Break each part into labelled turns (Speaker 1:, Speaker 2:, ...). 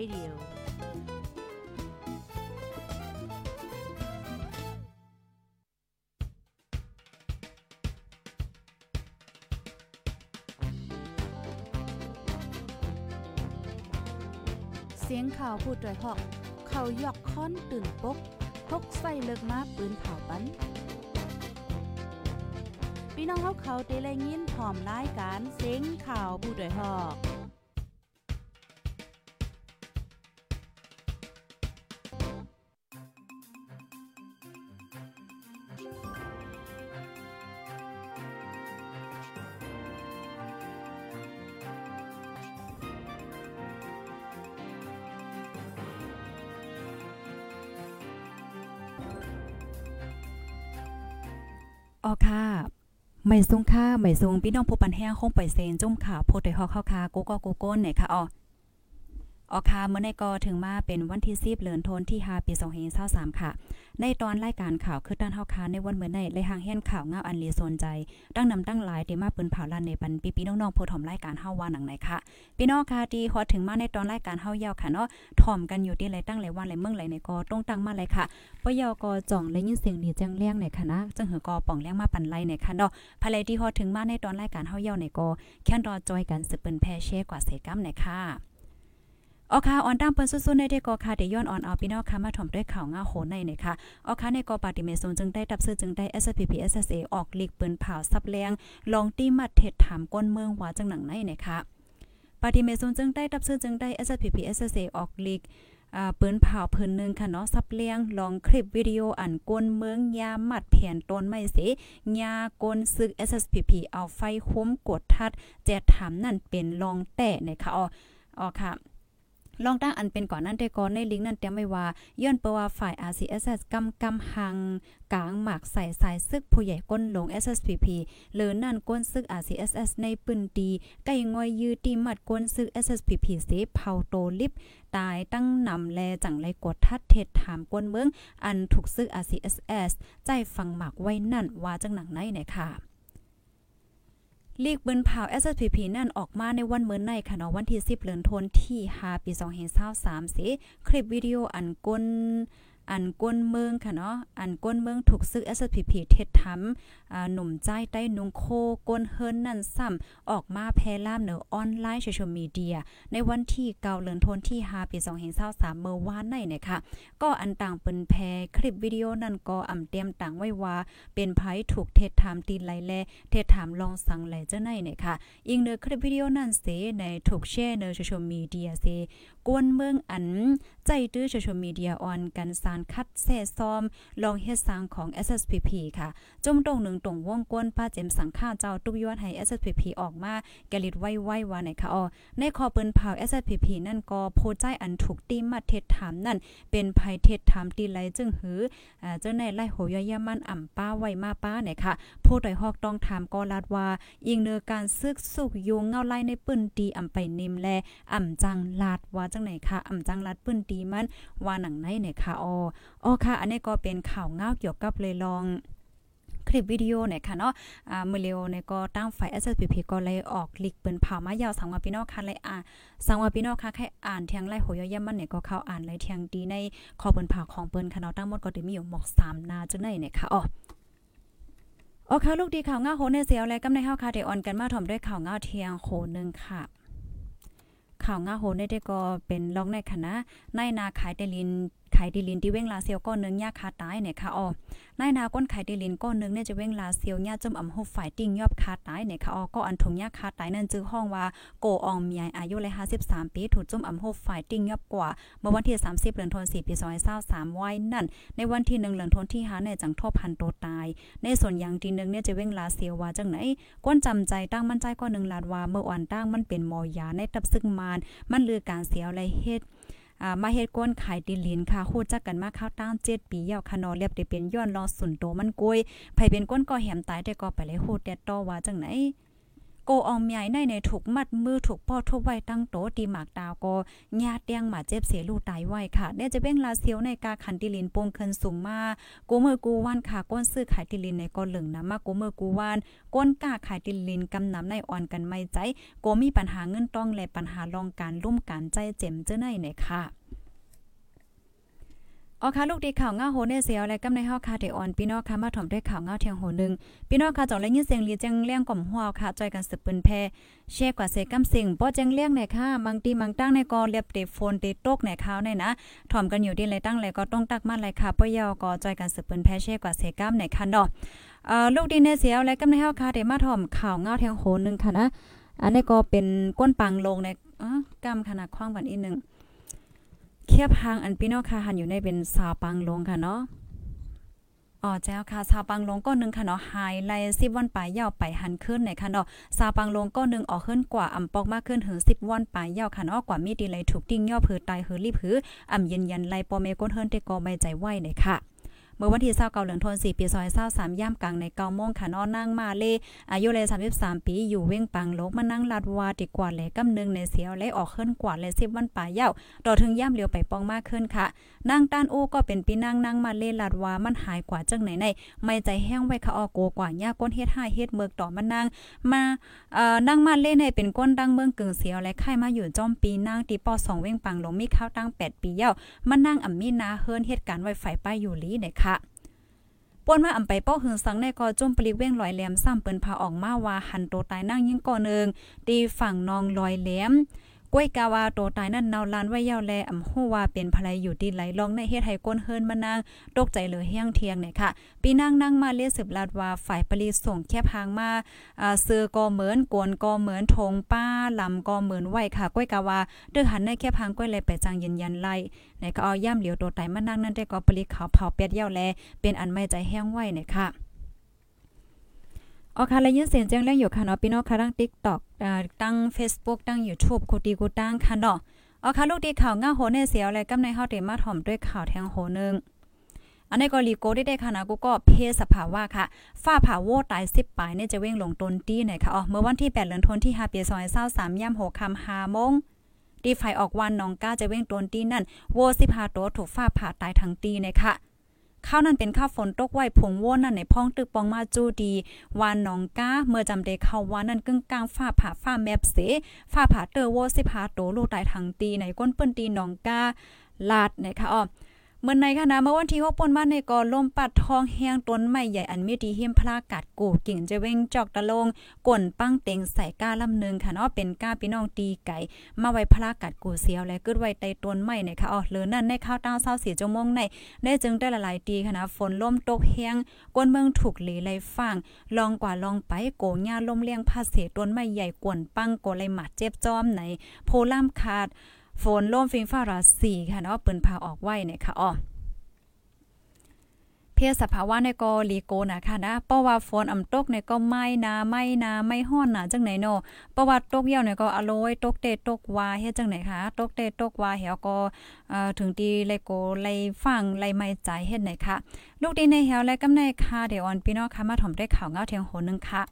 Speaker 1: Radio เสียงข่าวพูดด้วยหอก เขายอกค้อนตื่นปกพกใส่เลิกมาปืนเผาปันพี่น้องเขาเขาเตะแลยินหอมรายการเสียงข่าวผู้ด้วยหอก
Speaker 2: ออค่ะไม่ทรงค่าไม่ทรงพี่น้องผู้ปันแห้งคงไปเซนจุ่มข่าวโพดไดฮอกเข้าคากูก็กูก้นไหนค่ะอ๋อออค่ะเมื่อในกอถึงมาเป็นวันที่10เดือนธันที่5ปี2523ค่ะ ในตอนรายการข่าวคือด้านเฮาคาในวันเมื่อในเลยหางเห็นข่าวเงาอันลีสนใจตั้งนำตั้งหลายที่มาปืนเผาลันในปันพี่ๆน้องๆผู้ถมรายการเฮาว่าหนังไหนค่ะพี่น้องค่ะที่ฮอดถึงมาในตอนรายการเฮายาวค่ะเนาะถ่อมกันอยู่ที่ไรตั้งหลายวันหลายเมืองหลายในกอต้องตั้งมาเลยค่ะปยอกอจ่องและยินเสียงดีจังเลี้ยงในค่ะจังหือกอป่องเลี้ยงมาปันไลในค่ะเนาะภายในที่ฮอดถึงมาในตอนรายการเฮายาวในกอแค่นรอจอยกันสืบเปิ้นแพเช่กว่าเสกัมในค่ะ ออค่ะออนตามเปิ้นสู้ๆในเด็กกอค่ะเดย้อนอ่อนเอาพี่น้องค่ะมาถ่อมด้วยข่าวง่าโหในในค่ะออค่ะในกอปาติเมซนจึงได้ตับซื้อจึงได้ SPP SSA ออกลีกปืนเผาซับแรงลองตีมัดเท็ดถามก้นเมืองว่าจังหนังในในค่ะปาติเมซนจึงได้ตับซื้อจึงได้ SPP SSA ออกลีกอ่าปืนเผาเพิ่นหนึ่งค่ะเนาะซับเลียงลองคลิปวิดีโออันก้นเมืองยามัดแผนต้นไม้เสยาก้นซึก SSPP เอาไฟคุ้มกดทัดแจดถามนั่นเป็นลองแต่ในค่ะอ๋ออ๋อค่ะ ลองตั้งอันเป็นก่อนนั้นแต่ก่อนในลิงก์นั้นเตรียมไว้ว่าย้อนเปว่าฝ่าย RCSS กำกำหังกลางหมากใส่สายซึกผู้ใหญ่ก้นลง SSPP หรือนั่นก้นซึก RCSS ในปืนดีใกล้งอยยือตีมัดก้นซึก SSPP เสเผาโตลิบตายตั้งนำแลจังไรกดทัดเทศถามก้นเมือง อันถูกซึก RCSS ใจฟังหมากไว้นั่นว่าจังหนังไหนเนี่ยค่ะ ลีกบืนเผา SSPP นั่นออกมาในวันเมื่อในค่ะเนาะวันที่ 10เดือนธันวาคมที่5ปี2523สิคลิปวิดีโออันก้น อันก้นเมืองค่ะเนาะอันก้นเมืองถูกซึก SSPP เท็ดทำอ่าหนุ่มใจใต้นุงโคก้นเฮิรนนั่นซ้ำออกมาแพร่ล่ามเหนือออนไลน์โซเชียลมีเดีย ในวันที่9เดือนธันที่5ปี2523เมื่อวานในเนี่ยค่ะ ก็อันต่างเปิ้นแพร่คลิปวิดีโอนั่นก็อ่ำเตรียมต่างไว้ว่า เป็นไผถูกเท็ดถามตีนไหลแลเทศถามลองสั่งไหลเจ้าในเนี่ยค่ะยิงเนือคลิปวิดีโอนั่นเสในถูกแชร์ในโซเชียลมีเดียเส กวนเมืองอัน ใจตื้อโซเชียลมีเดียออนกันสารคัดแซ่ซ้อม ลองเฮ็ดสร้างของ SSPP ค่ะ จมตรงหนึ่งตรงวงกวนป้าเจมสังข้าวเจ้าตุกยอดให้ SSPP ออกมาแกลิดไว้ไว้ว่าไหนค่ะอ๋อในคอปืนเผา SSPP นั่นก็โพใจอันถูกตีมาเทศถามนั่น เป็นภัยเทศถามตีไหลจึงหืออ่าเจ้าในไล่โหยยามันอ่ำป้าไว้มาป้าเนี่ยค่ะผู้ใดฮอกต้องถามก็ลาดว่ายิงเนือการซึกสุกยุงเงาไล่ในปืนดีอ่ำไปนิมแลอ่ำจังลาดว่าจังไหนค่ะอ่ำจังลาดปืนดีมันว่าหนังไหนค่ะอ๋ออ๋อค่ะ อันนี้ก็เป็นข่าวเงาเกี่ยวกับเลยลองคลิปวิดีโอเนี่ยค่ะเนาะ อ่า มือเร็วเนี่ยก็ตั้งไฟ SSPP ก็เลยออกลิกเปิ้นเผามายาวสังวาพี่น้องค่ะเลยอ่าสังวาพี่น้องค่ะแค่อ่านเทียงไล่โหยย่ำมันเนี่ยก็เข้าอ่านเลยเทียงดีในคอเปิ้นเผาของเปิ้นค่ะเนาะตั้งหมดก็ได้มีอยู่หมอก3นาจังได๋เนี่ยค่ะอ๋อโอเคลูกดีข่าวง่าโหในเสียวและกำในเฮาค่ะเดออนกันมาถ่อมด้วยข่าวง่าเทียงโหนึงค่ะ ข่าวง่าโหนเดก็เป็นล็อกในคณะนนาขายเตลิน ขายดิลินที่เว้งลาเซียวก้อนนึงยาคาตายเนี่ยค่ะอ๋อนายนาก้นไขายดิลินก้อนนึงเนี่ยจะเว้งลาเซียวญาจมอำหุบฝ่ายติ้งยอบคาตายเนี่ยค่ะอ๋อก็อันทงยาคาตายนั่นจื้อห้องว่าโกอองมียอายุเลย53ปีถูกจมอำหุบฝ่ายติ้งยอบกว่าเมื่อวันที่ 30เดือนธันวาคมปี2023ไว้นั่น ในวันที่1เดือนธันวาคมที่5เนี่ยจังทบพันโตตาย ในส่วนอย่างที่หนึงเนี่ยจะเว้งลาเซียวว่าจังไหนก้นจำใจตั้งมั่นใจก็หนึ่งลาดว่าเมื่อวันตั้งมันเป็นมอยาในตับซึ่งมานมันลือการเสียวและเฮ็ด อ่ามาเฮ็ดก้นขายดินลินค่ะฮู้จักกันมาข้าวตั้ง7ปียาวค่ะนอเรียบได้เป็นย้อนรอสุนโตมันกล้วยไผเป็นก้นก็แหมตายแต่ก็ไปเลยโหดแดดต่อว่าจังไหน กอองใหญ่ในในถูกมัดมือถูกป้อทุบไว้ตั้งโตตีหมากดาวก็ญาติเตียงหมาเจ็บเสียลูกตายไว้ค่ะเนี่ยจะเบ้งลาเซียวในกาขันติลินปงเคินสูงมากูมือกูว่านค่ะก้นซื้อขายติลินในก็เหลึงนะมากูมือกูว่านก้นกาขายติลินกำนำในอ่อนกันไม่ใจโกมีปัญหาเงินต้องและปัญหาลองการลุ่มการใจเจ็มเจ้าในเนี่ยค่ะ อ๋อค่ะลูกดีข่าวง้าโหเนเสียวและกำในเฮาค่ะเดออนพี่น้องค่ะมาถ่อมด้วยข่าวง้าเทียงโหนึงพี่น้องค่ะจ่องและยินเสียงลีจังเลี้ยงก่อมหัวค่ะจอยกันสืบปืนแพแชร์กว่าเสกำสิ่งบ่จังเลี้ยงในค่ะบางทีบางตั้งในก็เรียบเตโฟนเตตกในข่าวในนะถ่อมกันอยู่ดีเลยตั้งเลยก็ต้องตักมาเลยค่ะปยอก็จอยกันสืบปืนแพแชร์กว่าเสกำในค่ะเนาะเอ่อลูกดีเนเสียวและกำในเฮาค่ะเดมาถ่อมข่าวง้าเทียงโหนึงค่ะนะอันนี้ก็เป็นก้นปังลงในอ๋อกำขนาดคว้างกันอีกนึง เคียบหางอันพี่น้องค่ะหันอยู่ในเป็นสาวปังลงค่ะเนาะอ๋อเจ้าค่ะซาปังลงก้อนหนึ่งค่ะเนาะหายไลสิบวันปลายยาวไปหันขึ้นในค่ะเนาะซาปังลงก้อนหนึ่งออกขึ้นกว่าอ่ำปอกมากขึ้นถึง10วันปลายยาวค่ะเนาะกว่ามีดีไลถูกติ้งย่อผือตายหือรีบหืออ่ำเย็นยันไลปอเมก้นเฮิรนเตกอใบใจไหวเนี่ยค่ะ เมื่อวันที่29เดือนธันวาคมปีซอย23ย่ามกลางใน9โมงค่ะนอนนั่งมาเลอายุเลย33 ปีอยู่เว้งปังโลกมานั่งลาดวาดีกว่าแลกำนึงในเสียวและออกขึ้นกว่าและ10วันป่ายาวต่อถึงย่ามเลียวไปปองมากขึ้นค่ะนั่งต้านอู้ก็เป็นปีนั่งนั่งมาเลลาดวามันหายกว่าจังไหนในไม่ใจแห้งไว้ค่ะออโกกว่าย่าก้นเฮ็ดห้าเฮ็ดเมือกต่อมานั่งมาเอ่อนั่งมาเล่นให้เป็นก้นดังเมืองกึ่งเสียวและไข่มาอยู่จอมปีนั่งตีปอ2เว้งปังลงมีข้าวตั้ง8ปียาวมานั่งอ่ำมีนาเฮิรนเหตุการณ์ไว้ไฟป้ายอยู่ลีเนี่ยค่ะ ป่นมาอำไปเป้าหึงสังในกอจุ่มปลิกเว้งลอยแหลมซ้ำเปิ้นพาออกมาว่าหันโตตายนั่งยิ่งก่อนึงตีฝั่งนองลอยแหลม ก้วยกาวาโตตายนั่นเนาลานไว้ยาวแลอำฮู้ว่าเป็นภรรยอยู่ดีไหลลองในเฮ็ดให้ก้นเฮิรนมานางตกใจเลยเฮียงเทียงเนี่ยค่ะปีนางนั่งมาเลียสืบลาดว่าฝ่ายปรีส่งแคบหางมาอ่าเสือก็เหมือนกวนก็เหมือนทงป้าลำก็เหมือนไหวค่ะก้วยกาวาเด้อหันในแคบหางก้วยเลยไปจังยืนยันไล่ในก็เอาย่ำเหลียวโตตายมานั่งนั่นได้ก็ปรีขาวเผาเป็ดยาวแลเป็นอันไม่ใจแห้งไหวเนี่ยค่ะ อ๋อค่ะและยินเสียงแจ้งแรงอยู่ค่ะเนาะพี่น้องค่ะทั้ง TikTok อ่าตั้ง Facebook ตั้ง YouTube กูตีกูตั้งค่ะเนาะอ๋อค่ะลูกดีข่าวง่าโหในเสียวอะไรกำในเฮาเตมาถ่อมด้วยข่าวแทงโหนึงอันนี้ก็ลีโกได้ได้ค่ะนะกูก็เพศสภาวะค่ะฝ้าผ่าโวตาย10ปลายเนี่ยจะเว้งลงต้นตี้หน่อยค่ะอ๋อเมื่อวันที่8เดือนธันวาคมที่5ปี2023ย่ำ6ค่ำ5โมงตีไฟออกวันน้องก้าจะเว้งต้นตี้นั่นโว15ตัวถูกฝ้าผ่าตายทั้งตีเนี่ยค่ะ ข้าวนั้นเป็นข้าวฝนตกไว้ผงว่นนั่นในพ้องตึกปองมาจูดีวานหนองก้าเมื่อจำไดเข้าวานนั่นกึ่งกลางฝ้าผ่าฝ้าแมบเสฝ้าผ่าเตอโวสิพาโตลูกตายทางตีในก้นเปิ้นตีหนองก้าลาดนะคะอ้อ เมื่อในค่ะเมื่อวันที่6ปนบ้านในกอลมปัดทองแห้งต้นไม้ใหญ่อันมีดีเฮียมพลากัดกูกิ่งจะเว้งจอกตะลงก่นปั้งเต็งใส่ก้าลำนึงค่ะเนาะเป็นก้าพี่น้องตีไก่ มาไว้พลากัดกูเสียวและกึดไว้ใต้ต้นไม้เนี่ยค่ะอ๋อเหลือนั่นในข้าวต้าเศร้าสียจมงในได้จึงได้ละลายตีค่ะนะฝนลมตกแห้งก้นเมืองถูกหลีไหลฟังลองกว่าลองไปโกหญ้าลมเลี้ยงผ้าเสต้นไม้ใหญ่กวนปั้งโกไหลหมัดเจ็บจอมไหนโพล่ามขาด ฝนลมฟิงฟ้าราสีค่ะเนาะปิ้นพาออกไว้เนี่ยค่ะอ๋อเพศสภาวะในกอลีโกนะค่ะนะเพราะว่าฝนอ่ำตกในก็ไม่นาไม่นาไม่ฮ้อนนาจังไหนเนาะเพราะว่าตกเหี่ยวเนี่ยก็อโลยตกเตตกวาเฮ็ดจังไหนคะตกเตตกวาเหี่ยวก็เอ่อถึงตีไลโกไลฟังไลไม่ใจเฮ็ดไหนคะลูกดีในเหี่ยวและกำในค่ะเดี๋ยวออนพี่น้องค่ะมาถ่อมได้ข่าวเงาเทียงโหนึงค่ะ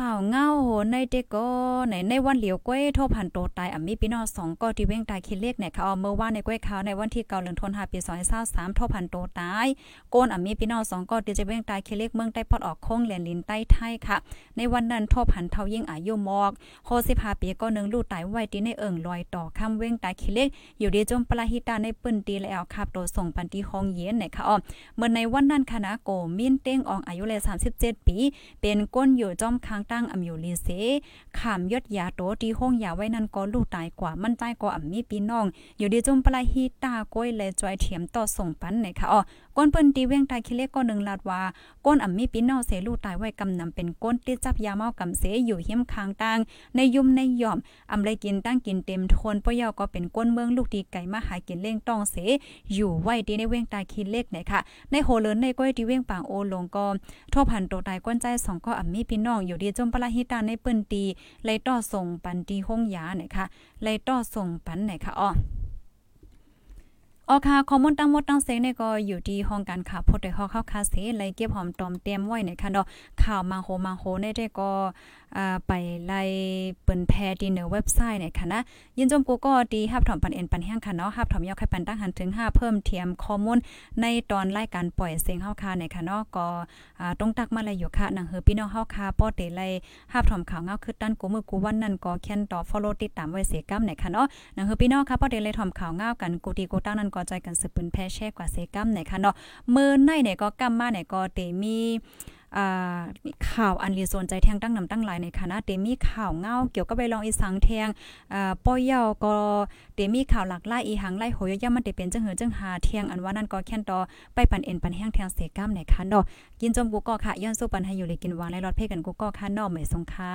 Speaker 2: ข่าวเงาโหในเด็กก็ในในวันเหลียวก้วยโทพันโตตายอะมีพี่น้องสองก็ที่เว้งตายคิดเลขเนี่ยค่ะเอาเมื่อวานในก้วยข่าวในวันที่เก่าเดือนธันวาคมปี2023โทพันโตตายโกนอะมีพี่น้องสองก็ที่จะเว้งตายคิดเลขเมืองใต้พอดออกคงแหลนลินใต้ไทยค่ะ ในวันนั้นโทพันเท่ายิ่งอายุมอกโค15ปีก็หนึ่งลูกตายไว้ที่ในเอิงลอยต่อคำเว้งตายคิดเลขอยู่ดีจมปลาหิตาในปืนตีแล้วครับโตส่งปันตีฮองเย็นเนี่ยค่ะอ้อเมื่อในวันนั้นคณะโกมินเต้งอองอายุเลย37 ปี เป็นก้นอยู่จอมค้างตั้งอำอยู่ลีเสขามยศยาโตตีห้องยาไว้นั่นก็ลูกตายกว่ามันตายกว่าอ่ำมีพี่น้อง อยู่ดีจุมปลาฮีตาก้อยและจอยเถียมต่อส่งปันเนี่ยค่ะอ๋อก้นเปิ้นตีเวียงตายคิเลก็หนึ่งลาดว่าก้นอ่ำมีพี่น้องเสลูตายไว้กำนำเป็นก้นติดจับยาเมากำเสอยู่เฮียมคางตังในยุ่มในย่อมอ่ำเลยกินตั้งกินเต็มทนปะยอก็เป็นก้นเมืองลูกดีไก่มาหากินเล่งต้องเสอยู่ไว้ดีในเวียงตายคิเล็กเนี่ยค่ะในโหเลินในก้อยที่เวียงปางโอลงก็โทพันโตตายก้นใจสองก็อ่ำมีพี่น้องอยู่ดีจมปลาฮิตาในเปิ้นตีไลต่อส่งปันตีห้องยาเนี่ยค่ะไลต่อส่งปันเนี่ยค่ะอ้อ ออค่ะข้อมูลตั้งหมดตั้งเสียงเนี่ยก็อยู่ที่ห้องการข่าวพดได้ฮอเข้าคาเสเลยเก็บหอมตอมเตรียมไว้ในค่ะเนาะข่าวมาโฮมาโฮในได้ก็อ่าไปไล่เปิ้นแพร่ที่ในเว็บไซต์เนี่ยค่ะนะยินจมกูก็ดีฮับถอมปันเอ็นปันแห้งค่ะเนาะฮับถอมยอกให้ปันตั้งหันถึง 5 เพิ่มเทียมข้อมูลในตอนรายการปล่อยเสียงเฮาค่ะในค่ะเนาะก็อ่าต้องตักมาเลยอยู่ค่ะนังเฮอพี่น้องเฮาค่ะป้อเตไล่ฮับถอมข่าวเงาคือด้นกูมือกูวันนั้นก็แค่นต่อ follow ติดตามไว้เสียกำในค่ะเนาะนังเฮอพี่น้องค่ะป้อเตไล่ถอมข่าวเงากันกูตีกูตั้งนั้นก็ใจกันสืบปืนแพ่แช่กว่าเสียกำในค่ะเนาะมือในเนี่ยก็กำมาเนี่ยก็เตมีอ่าข่าวอันลีโซนใจแทงตั้งนำตั้งหลายในคณะเตมีข่าวเงาเกี่ยวกับใบรองอีสังแทงอ่าป้อยเยาก็เตมีข่าวหลากหลายอีหังไล่โหยย่ามันได้เป็นจังเหือจังหาเทียงอันว่านั่นก็แค่นต่อไปปันเอ็นปันแห้งแทงเสก้ามในคันดอกกินจมกูก็ค่ะย้อนสู้ปันให้อยู่เลยกินวางและรอดเพ่กันกูก็ค่ะนอกไม่สงค่า